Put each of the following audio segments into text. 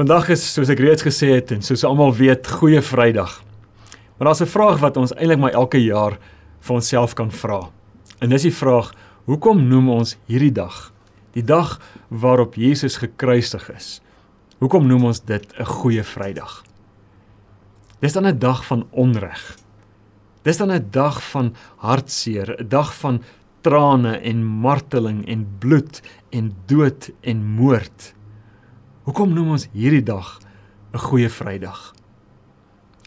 Vandag is soos ek reeds gesê het en soos almal weet, goeie Vrydag. Maar daar's 'n vraag wat ons eintlik maar elke jaar vir onsself kan vra. En dis die vraag: Hoekom noem ons hierdie dag, die dag waarop Jesus gekruisig is? Hoekom noem ons dit 'n goeie Vrydag? Dis dan 'n dag van onreg. Dis dan 'n dag van hartseer, 'n dag van trane en marteling en bloed en dood en moord. Hoekom noem ons hierdie dag 'n goeie Vrydag?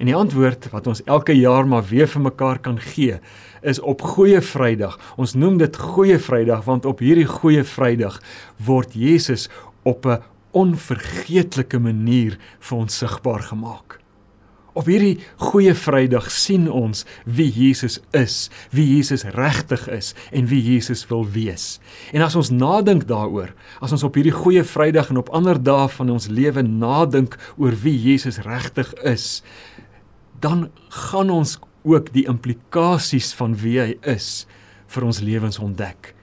En die antwoord wat ons elke jaar maar weer vir mekaar kan gee, is op Goeie Vrydag. Ons noem dit Goeie Vrydag want op hierdie Goeie Vrydag word Jesus op 'n onvergeetlike manier vir ons sigbaar gemaak. Op hierdie goeie Vrydag sien ons wie Jesus is, wie Jesus regtig is en wie Jesus wil wees. En as ons nadink daaroor, as ons op hierdie goeie Vrydag en op ander dae van ons lewe nadink oor wie Jesus regtig is, dan gaan ons ook die implikasies van wie hy is vir ons lewens ontdek.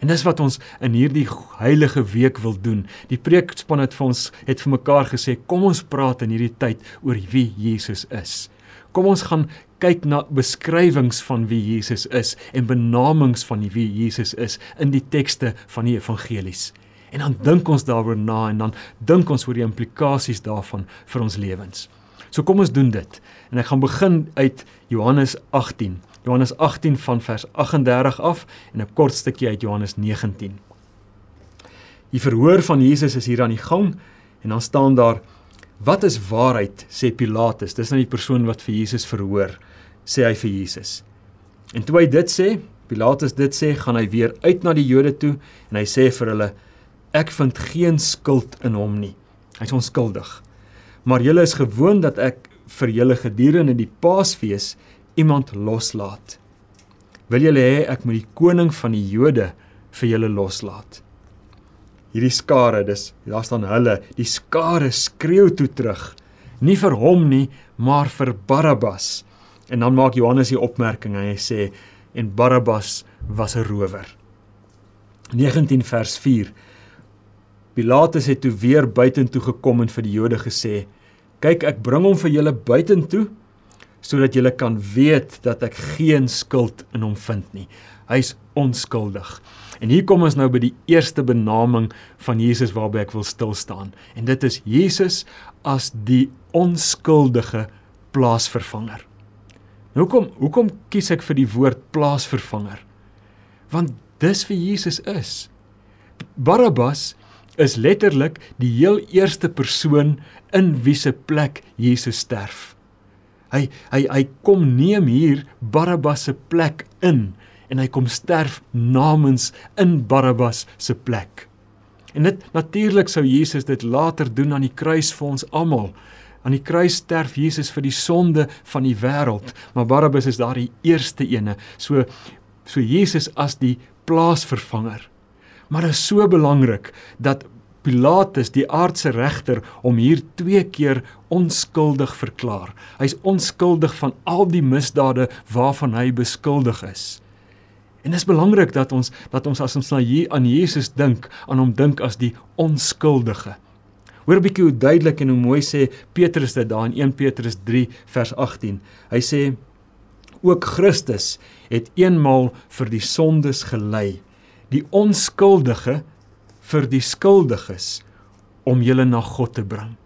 En dis wat ons in hierdie heilige week wil doen. Die preekspan het vir ons het vir mekaar gesê, kom ons praat in hierdie tyd oor wie Jesus is. Kom ons gaan kyk na beskrywings van wie Jesus is en benamings van wie Jesus is in die tekste van die evangelies. En dan dink ons daaroor na en dan dink ons oor die implikasies daarvan vir ons lewens. So kom ons doen dit. En ek gaan begin uit Johannes 18. Johannes 18 van vers 38 af en 'n kort stukkie uit Johannes 19. Die verhoor van Jesus is hier aan die gang en dan staan daar Wat is waarheid? sê Pilatus. Dis nou die persoon wat vir Jesus verhoor sê hy vir Jesus. En toe hy dit sê Pilatus dit sê gaan hy weer uit na die Jode toe en hy sê vir hulle ek vind geen skuld in hom nie. Hy's onskuldig. Maar julle is gewoond dat ek vir julle gedurende die Paasfees iemand loslaat. Wil julle hê ek moet die koning van die Jode vir julle loslaat? Hierdie skare, dis daar staan hulle, die skare skreeu toe terug, nie vir hom nie, maar vir Barabbas. En dan maak Johannes die opmerking en hy sê en Barabbas was 'n rower. 19 vers 4 Pilatus het toe weer buitentoe gekom en vir die Jode gesê: "Kyk, ek bring hom vir julle buitentoe sodat jy kan weet dat ek geen skuld in hom vind nie. Hy's onskuldig. En hier kom ons nou by die eerste benaming van Jesus waarby ek wil stil staan. En dit is Jesus as die onskuldige plaasvervanger. Nou hoekom hoekom kies ek vir die woord plaasvervanger? Want dis wie Jesus is. Barabbas is letterlik die heel eerste persoon in wie se plek Jesus sterf. Hy hy hy kom neem hier Barabbas se plek in en hy kom sterf namens in Barabbas se plek. En dit natuurlik sou Jesus dit later doen aan die kruis vir ons almal. Aan die kruis sterf Jesus vir die sonde van die wêreld, maar Barabbas is daar die eerste ene. So so Jesus as die plaasvervanger. Maar dit is so belangrik dat Pilatus, die aardse regter, hom hier twee keer onskuldig verklaar. Hy's onskuldig van al die misdade waarvan hy beskuldig is. En dit is belangrik dat ons dat ons as ons na hier aan Jesus dink, aan hom dink as die onskuldige. Hoor 'n bietjie hoe duidelik en hoe mooi sê Petrus dit daar in 1 Petrus 3 vers 18. Hy sê ook Christus het eenmaal vir die sondes gelei, die onskuldige vir die skuldiges om julle na God te bring.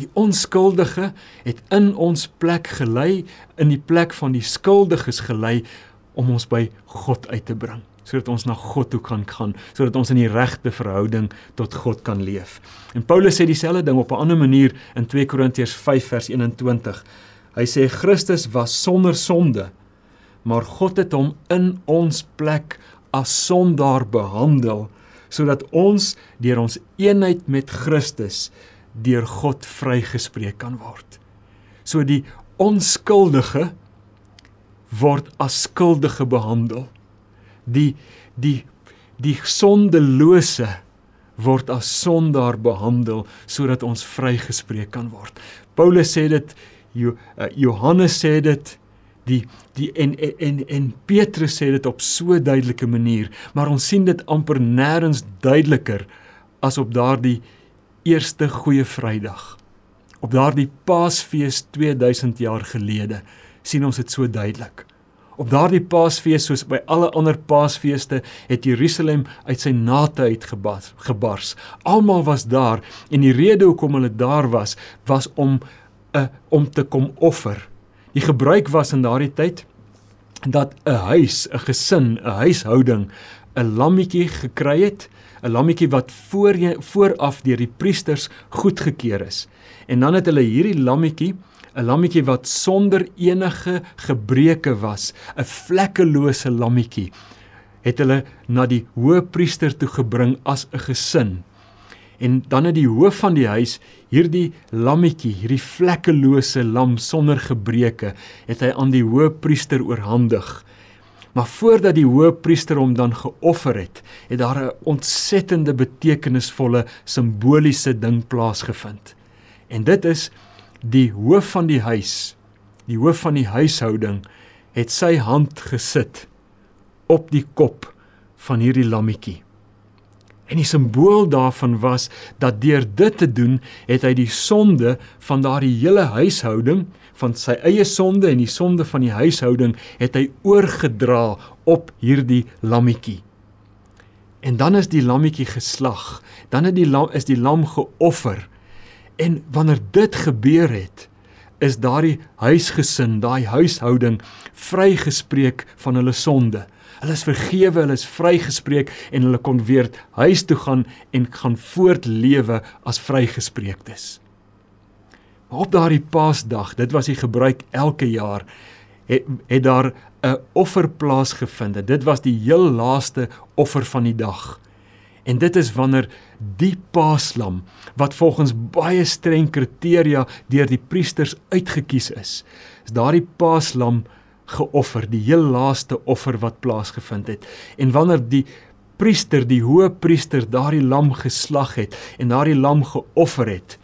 Die onskuldige het in ons plek gelei, in die plek van die skuldiges gelei om ons by God uit te bring, sodat ons na God toe kan gaan, sodat ons in die regte verhouding tot God kan leef. En Paulus sê dieselfde ding op 'n ander manier in 2 Korintiërs 5 vers 21. Hy sê Christus was sonder sonde, maar God het hom in ons plek as sondaar behandel sodat ons deur ons eenheid met Christus deur God vrygespreek kan word. So die onskuldige word as skuldige behandel. Die die die sondelose word as sondaar behandel sodat ons vrygespreek kan word. Paulus sê dit eh, Johannes sê dit die die en en en Petrus sê dit op so duidelike manier, maar ons sien dit amper nêrens duideliker as op daardie eerste goeie Vrydag. Op daardie Paasfees 2000 jaar gelede sien ons dit so duidelik. Op daardie Paasfees soos by alle ander Paasfeeste het Jerusalem uit sy nate uitgebars. Gebars. Almal was daar en die rede hoekom hulle daar was was om 'n uh, om te kom offer. Die gebruik was in daardie tyd dat 'n huis, 'n gesin, 'n huishouding 'n lammetjie gekry het, 'n lammetjie wat voor vooraf deur die priesters goedgekeur is. En dan het hulle hierdie lammetjie 'n lammetjie wat sonder enige gebreke was, 'n vlekkelose lammetjie, het hulle na die hoëpriester toe gebring as 'n gesin. En dan het die hoof van die huis hierdie lammetjie, hierdie vlekkelose lam sonder gebreke, het hy aan die hoëpriester oorhandig. Maar voordat die hoëpriester hom dan geoffer het, het daar 'n ontsettende betekenisvolle simboliese ding plaasgevind. En dit is die hoof van die huis, die hoof van die huishouding het sy hand gesit op die kop van hierdie lammetjie. En die simbool daarvan was dat deur dit te doen, het hy die sonde van daardie hele huishouding, van sy eie sonde en die sonde van die huishouding, het hy oorgedra op hierdie lammetjie. En dan is die lammetjie geslag, dan het die lam is die lam geoffer En wanneer dit gebeur het, is daardie huisgesin, daai huishouding vrygespreek van hulle sonde. Hulle is vergewe, hulle is vrygespreek en hulle kon weer huis toe gaan en gaan voortlewe as vrygespreektes. Maar op daardie Paasdag, dit was die gebruik elke jaar, het, het daar 'n offer plaasgevind. Dit was die heel laaste offer van die dag. En dit is wanneer die paaslam wat volgens baie streng kriteria deur die priesters uitgekies is, is daardie paaslam geoffer, die heel laaste offer wat plaasgevind het. En wanneer die priester, die hoë priester daardie lam geslag het en daardie lam geoffer het,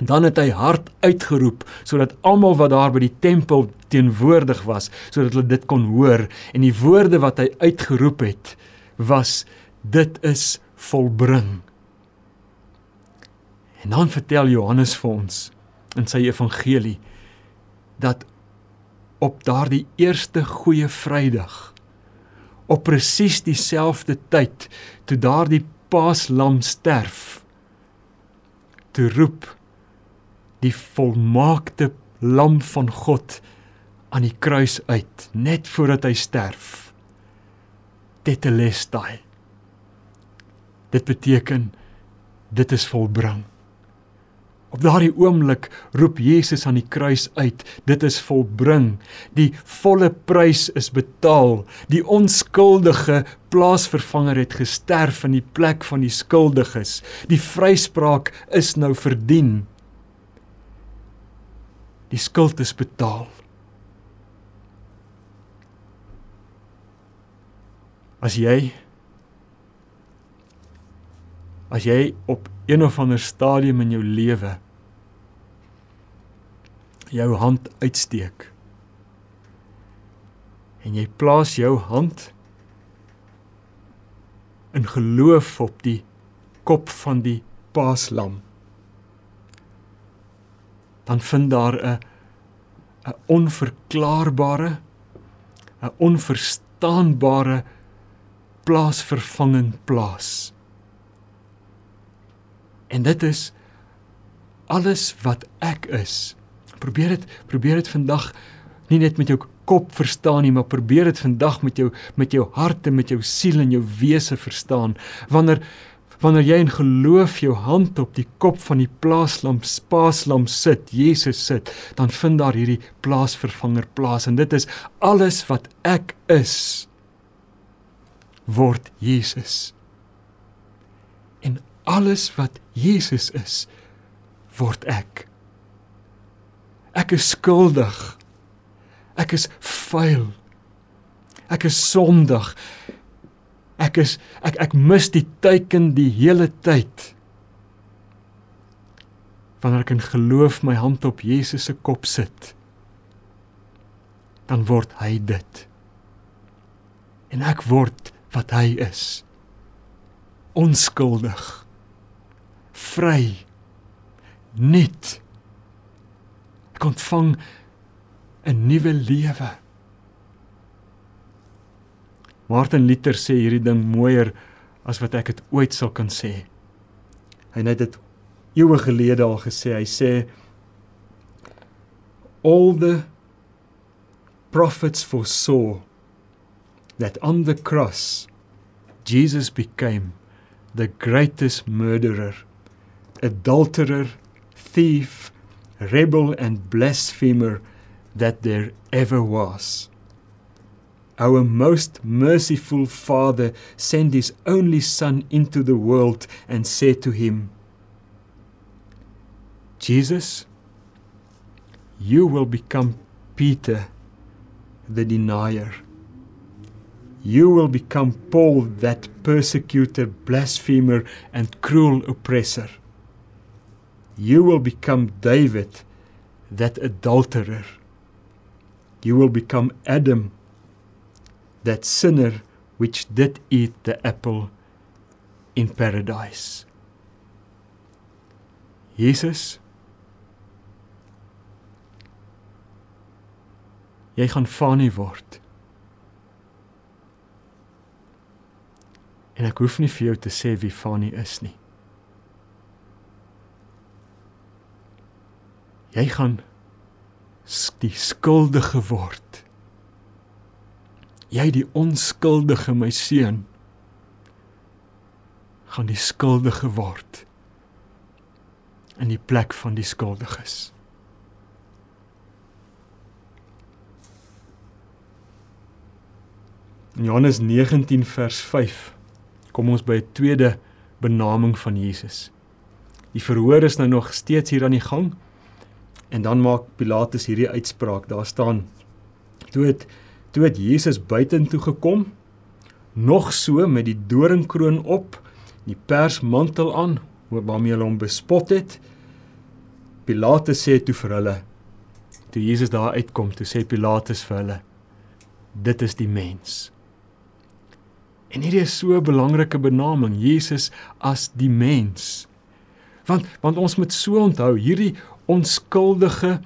dan het hy hard uitgeroep sodat almal wat daar by die tempel teenwoordig was, sodat hulle dit kon hoor en die woorde wat hy uitgeroep het was dit is volbring. En dan vertel Johannes vir ons in sy evangelie dat op daardie eerste goeie Vrydag. Op presies dieselfde tyd toe daardie paaslam sterf te roep die volmaakte lam van God aan die kruis uit net voordat hy sterf. Tetelestai Dit beteken dit is volbring. Op daardie oomblik roep Jesus aan die kruis uit, dit is volbring. Die volle prys is betaal. Die onskuldige plaasvervanger het gesterf in die plek van die skuldiges. Die vryspraak is nou verdien. Die skuld is betaal. As jy as jy op een of ander stadium in jou lewe jou hand uitsteek en jy plaas jou hand in geloof op die kop van die paaslam dan vind daar 'n 'n onverklaarbare 'n onverstaanbare plaasvervanging plaas En dit is alles wat ek is. Probeer dit probeer dit vandag nie net met jou kop verstaan nie, maar probeer dit vandag met jou met jou hart en met jou siel en jou wese verstaan. Wanneer wanneer jy in geloof jou hand op die kop van die plaaslam spaaslam sit, Jesus sit, dan vind daar hierdie plaasvervanger plaas en dit is alles wat ek is word Jesus alles wat Jesus is, word ek. Ek is skuldig. Ek is vuil. Ek is sondig. Ek is ek ek mis die teiken die hele tyd. Wanneer ek in geloof my hand op Jesus se kop sit, dan word hy dit. En ek word wat hy is. Onskuldig vry, nuut. Ek ontvang 'n nuwe lewe. Martin Luther sê hierdie ding mooier as wat ek dit ooit sou kan sê. Hy het dit eeue gelede al gesê. Hy sê all the prophets foresaw that on the cross Jesus became the greatest murderer, adulterer, thief, rebel and blasphemer that there ever was. Our most merciful Father sent his only Son into the world and said to him, Jesus, you will become Peter, the denier. You will become Paul, that persecutor, blasphemer, and cruel oppressor. You will become David, that adulterer. You will become Adam, that sinner which did eat the apple in paradise. Jesus jy gaan Fanie word. En ek hoef nie vir jou te sê wie Fanie is nie. Jy gaan die skuldige word. Jy die onskuldige my seun gaan die skuldige word in die plek van die skuldiges. In Johannes 19 vers 5 kom ons by 'n tweede benaming van Jesus. Die verhoor is nou nog steeds hier aan die gang. En dan maak Pilatus hierdie uitspraak. Daar staan: Toe het toe het Jesus buitentoe gekom, nog so met die doringkroon op, die persmantel aan, waarmee hulle hom bespot het. Pilatus sê toe vir hulle: Toe Jesus daar uitkom, toe sê Pilatus vir hulle: Dit is die mens. En hierdie is so 'n belangrike benaming, Jesus as die mens. Want want ons moet so onthou, hierdie onskuldige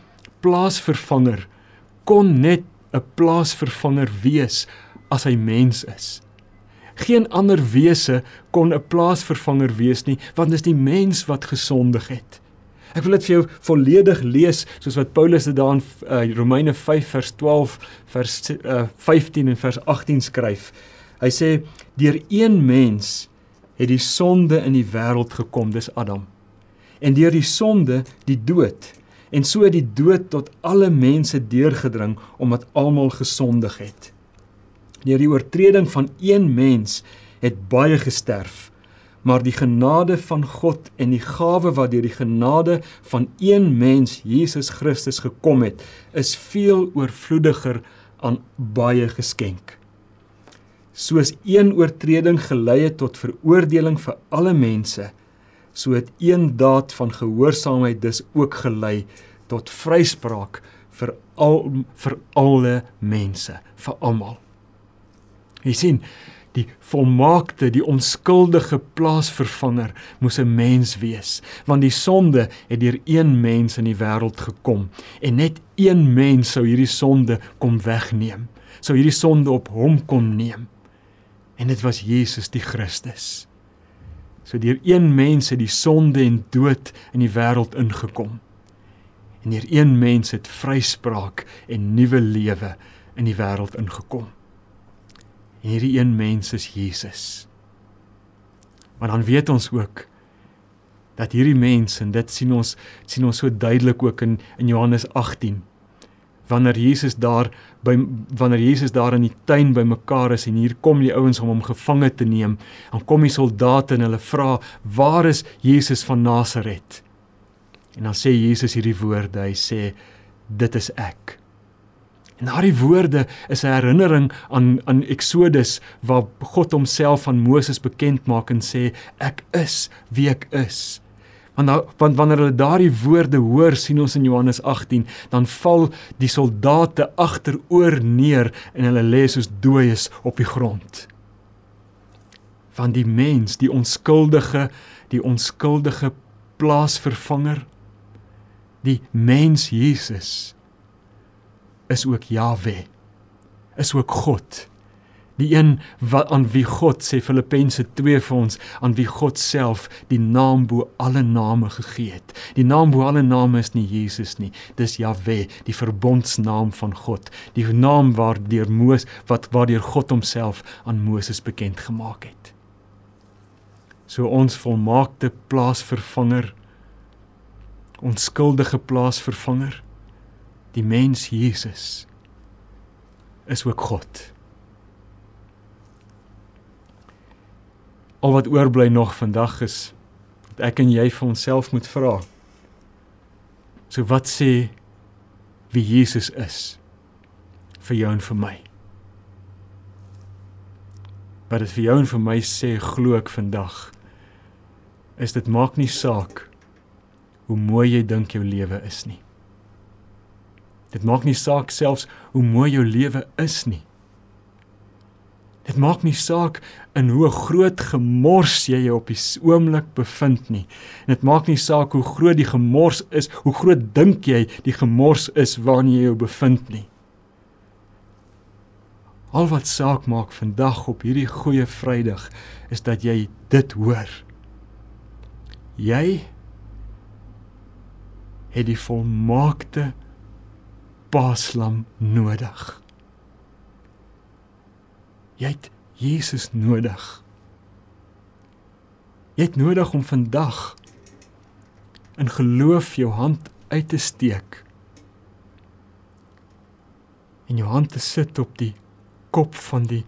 plaasvervanger kon net 'n plaasvervanger wees as hy mens is. Geen ander wese kon 'n plaasvervanger wees nie, want dit is die mens wat gesondig het. Ek wil dit vir jou volledig lees soos wat Paulus dit daar in uh, Romeine 5 vers 12 vers uh, 15 en vers 18 skryf. Hy sê deur een mens het die sonde in die wêreld gekom, dis Adam. En deur die sonde die dood. En so het die dood tot alle mense deurgedring omdat almal gesondig het. Deur die oortreding van een mens het baie gesterf. Maar die genade van God en die gawe wat deur die genade van een mens Jesus Christus gekom het, is veel oorvloediger aan baie geskenk soos een oortreding gelei het tot veroordeling vir alle mense, so het een daad van gehoorsaamheid dus ook gelei tot vryspraak vir al vir alle mense, vir almal. Jy sien, die volmaakte, die onskuldige plaasvervanger moes 'n mens wees, want die sonde het deur een mens in die wêreld gekom en net een mens sou hierdie sonde kom wegneem. Sou hierdie sonde op hom kom neem en dit was Jesus die Christus. So deur een mens het die sonde en dood in die wêreld ingekom. En deur een mens het vryspraak en nuwe lewe in die wêreld ingekom. En hierdie een mens is Jesus. Maar dan weet ons ook dat hierdie mens en dit sien ons sien ons so duidelik ook in in Johannes 18 wanneer Jesus daar by wanneer Jesus daar in die tuin bymekaar is en hier kom die ouens om hom gevange te neem, dan kom die soldate en hulle vra, "Waar is Jesus van Nasaret?" En dan sê Jesus hierdie woorde, hy sê, "Dit is ek." En daardie woorde is 'n herinnering aan aan Eksodus waar God homself aan Moses bekend maak en sê, "Ek is wie ek is." Want nou, want wanneer hulle daardie woorde hoor, sien ons in Johannes 18, dan val die soldate agteroor neer en hulle lê soos dooies op die grond. Van die mens, die onskuldige, die onskuldige plaasvervanger, die mens Jesus is ook Jahwe. Is ook God. Die een wat aan wie God sê Filippense 2 vir ons aan wie God self die naam bo alle name gegee het. Die naam bo alle name is nie Jesus nie, dis Jahwe, die verbondsnaam van God, die naam waardeur Moses wat waardeur God homself aan Moses bekend gemaak het. So ons volmaakte plaasvervanger onskuldige plaasvervanger die mens Jesus is ook God. Al wat oorbly nog vandag is dat ek en jy vir onsself moet vra. So wat sê wie Jesus is vir jou en vir my? Wat dit vir jou en vir my sê glo ek vandag is dit maak nie saak hoe mooi jy dink jou lewe is nie. Dit maak nie saak selfs hoe mooi jou lewe is nie. Dit maak nie saak in hoe groot gemors jy jou op die oomblik bevind nie. En dit maak nie saak hoe groot die gemors is, hoe groot dink jy die gemors is waarin jy jou bevind nie. Al wat saak maak vandag op hierdie goeie Vrydag is dat jy dit hoor. Jy het die volmaakte Paaslam nodig. Jy het Jesus nodig. Jy het nodig om vandag in geloof jou hand uit te steek en jou hand te sit op die kop van die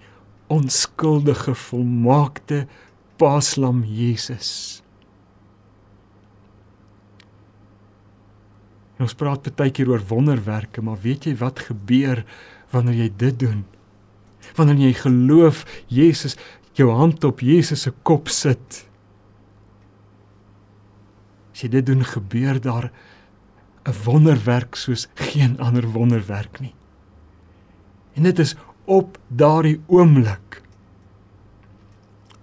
onskuldige volmaakte Paaslam Jesus. En ons praat baie keer oor wonderwerke, maar weet jy wat gebeur wanneer jy dit doen? Wanneer jy geloof Jesus jou hand op Jesus se kop sit. As jy dit doen gebeur daar 'n wonderwerk soos geen ander wonderwerk nie. En dit is op daardie oomblik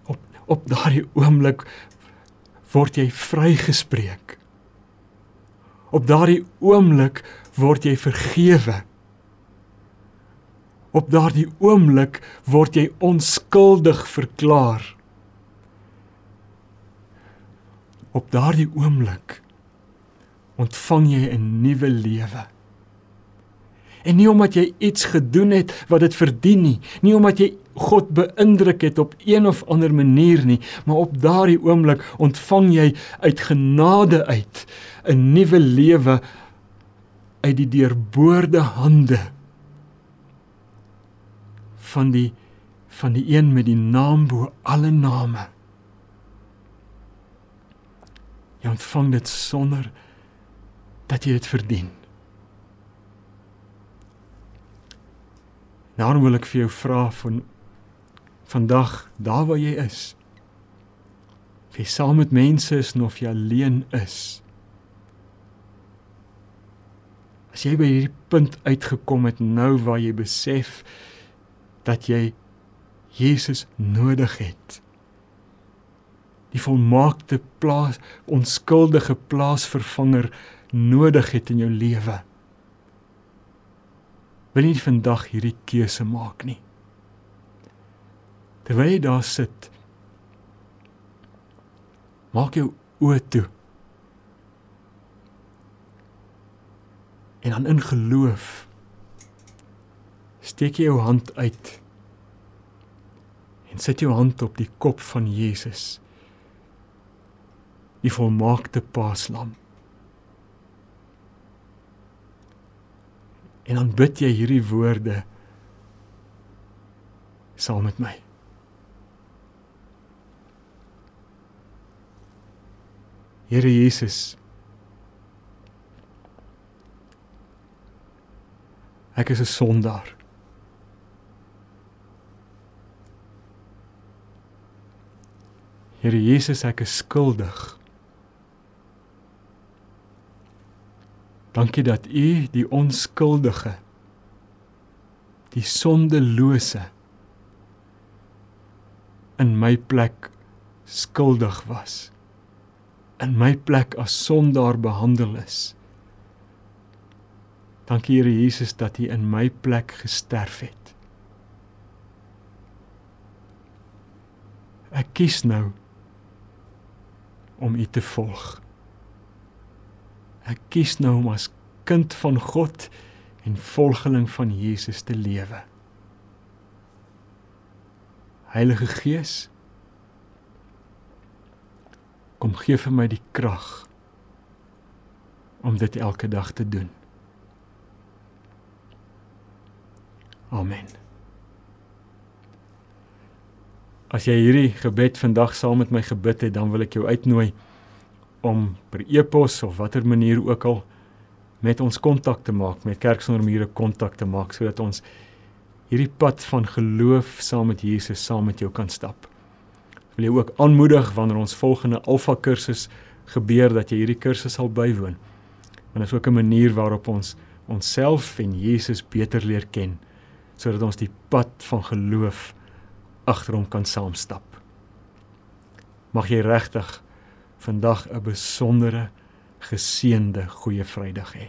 op op daardie oomblik word jy vrygespreek. Op daardie oomblik word jy vergewe. Op daardie oomblik word jy onskuldig verklaar. Op daardie oomblik ontvang jy 'n nuwe lewe. En nie omdat jy iets gedoen het wat dit verdien nie, nie omdat jy God beïndruk het op een of ander manier nie, maar op daardie oomblik ontvang jy uit genade uit 'n nuwe lewe uit die deurboorde hande van die van die een met die naam bo alle name. Jy ontvang dit sonder dat jy dit verdien. Nou wil ek vir jou vra van vandag daar waar jy is. Of jy saam met mense is of jy alleen is. As jy by hierdie punt uitgekom het nou waar jy besef dat jy Jesus nodig het. Die volmaakte plaas onskuldige plaasvervanger nodig het in jou lewe. Wil jy vandag hierdie keuse maak nie? Terwyl jy daar sit, maak jou oë toe. En dan in geloof steek jy jou hand uit en sit jou hand op die kop van Jesus die volmaakte paaslam en dan bid jy hierdie woorde saam met my Here Jesus Ek is 'n sondaar. Here Jesus, ek is skuldig. Dankie dat U die onskuldige die sondelose in my plek skuldig was in my plek as sondaar behandel is. Dankie Here Jesus dat U in my plek gesterf het. Ek kies nou om U te volg. Ek kies nou om as kind van God en volgeling van Jesus te lewe. Heilige Gees, kom gee vir my die krag om dit elke dag te doen. Amen. As jy hierdie gebed vandag saam met my gebid het, dan wil ek jou uitnooi om per e-pos of watter manier ook al met ons kontak te maak, met Kerksondermure kontak te maak sodat ons hierdie pad van geloof saam met Jesus saam met jou kan stap. Ek wil jou ook aanmoedig wanneer ons volgende Alfa kursus gebeur dat jy hierdie kursus sal bywoon. Want dit is ook 'n manier waarop ons onsself en Jesus beter leer ken sodat ons die pad van geloof agter hom kan saamstap. Mag jy regtig vandag 'n besondere geseënde goeie Vrydag hê.